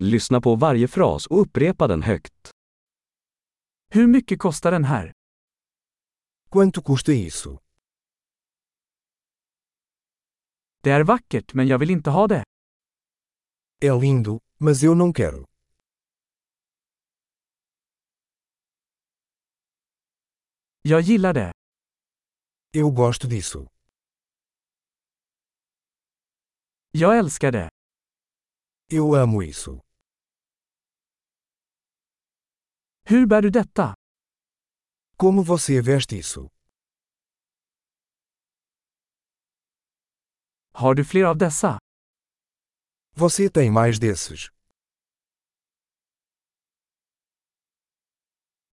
Lyssna på varje fras och upprepa den högt. Hur mycket kostar den här? Quanto custa isso? Det är vackert men jag vill inte ha det. É lindo, mas eu não quero. Jag gillar det. Eu gosto disso. Jag älskar det. Eu amo isso. Hur bär du detta? Como você veste isso? Har du fler av dessa? Você tem mais desses.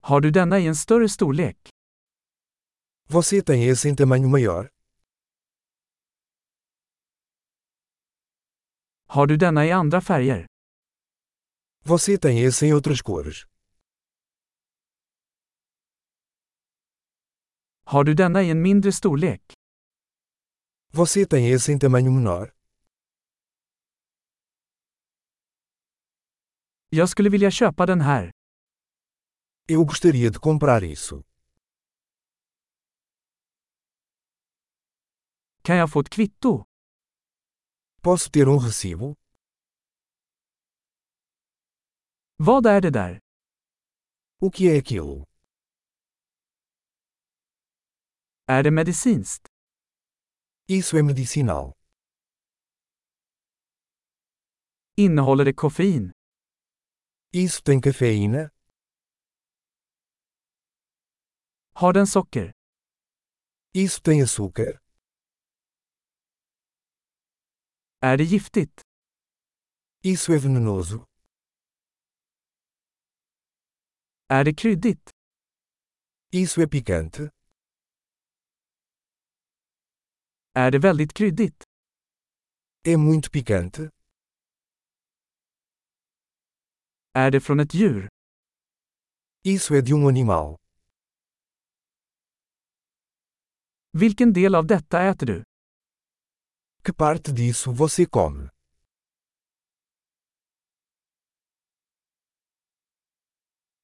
Har du denna i en större storlek? Você tem esse em tamanho maior? Har du denna i andra färger? Você tem esse em outras cores? Har du denna i en mindre storlek? Você tem esse em tamanho menor? Jag skulle vilja köpa den här. Eu gostaria de comprar isso. Kan jag få ett kvitto? Posso ter um recibo? Vad är det där? O que é aquilo? Är det medicinskt? Isso é medicinal. Innehåller det koffein? Isso tem cafeína? Har den socker? Isso tem açúcar? Är det giftigt? Isso é venenoso? Är det kryddigt? Isso é picante? Är det väldigt kryddigt? É muito picante? Är det från ett djur? Isso é de um animal. Vilken del av detta äter du? Que parte disso você come?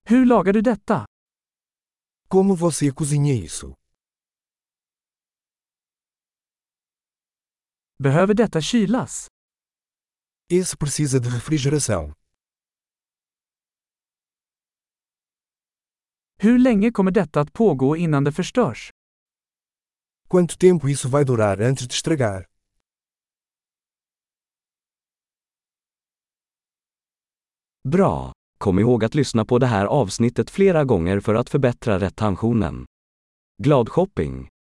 Hur lagar du detta? Como você cozinha isso? Behöver detta kylas? Esse precisa de refrigeração. Hur länge kommer detta att pågå innan det förstörs? Quanto tempo isso vai durar antes de estragar? Bra! Kom ihåg att lyssna på det här avsnittet flera gånger för att förbättra retentionen. Glad shopping!